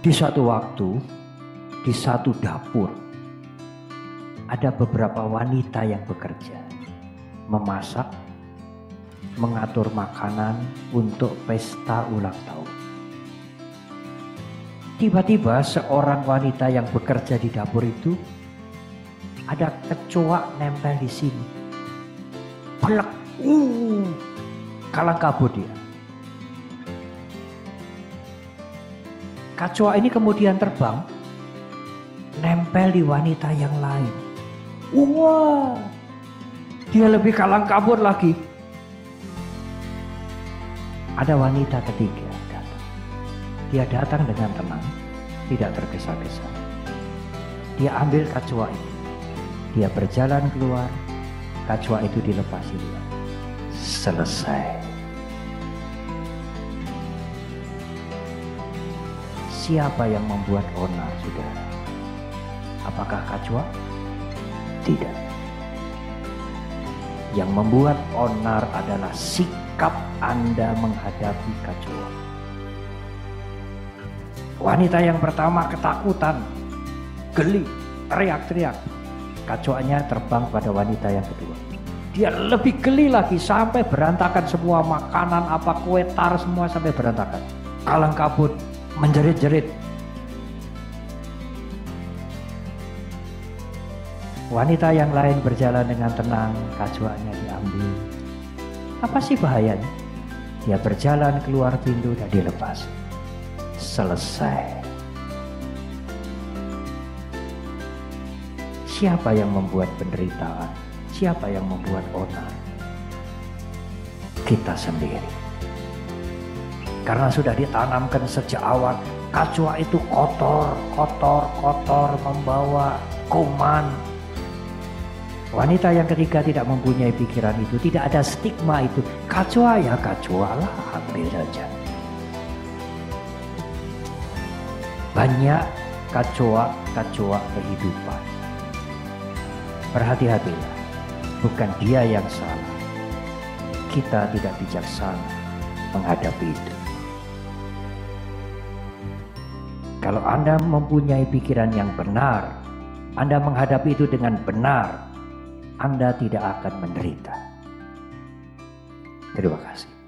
Di suatu waktu, di satu dapur, ada beberapa wanita yang bekerja, memasak, mengatur makanan untuk pesta ulang tahun. Tiba-tiba seorang wanita yang bekerja di dapur itu ada kecoa nempel di sini. Pelek, uh, kalang kabut dia. Kecoa ini kemudian terbang, nempel di wanita yang lain. Wah, dia lebih kalang kabut lagi. Ada wanita ketiga datang. Dia datang dengan tenang, tidak tergesa-gesa. Dia ambil kecoa itu. Dia berjalan keluar, kecoa itu dilepasi dia. Selesai. Siapa yang membuat onar, saudara? Apakah kecoa? Tidak. Yang membuat onar adalah sikap Anda menghadapi kecoa. Wanita yang pertama ketakutan, geli, teriak-teriak. Kacoanya terbang pada wanita yang kedua. Dia lebih geli lagi sampai berantakan semua makanan apa kue tar semua sampai berantakan. Kalang kabut, menjerit-jerit. Wanita yang lain berjalan dengan tenang, kacuanya diambil. Apa sih bahayanya? Dia berjalan keluar pintu dan dilepas. Selesai. Siapa yang membuat penderitaan? Siapa yang membuat onar? Kita sendiri. Karena sudah ditanamkan sejak awal, kacua itu kotor, kotor, kotor, membawa kuman, Wanita yang ketiga tidak mempunyai pikiran itu, tidak ada stigma itu. Kacua ya kacua lah, ambil saja. Banyak kacua-kacua kehidupan. Berhati-hatilah, bukan dia yang salah. Kita tidak bijaksana menghadapi itu. Kalau Anda mempunyai pikiran yang benar, Anda menghadapi itu dengan benar, anda tidak akan menderita. Terima kasih.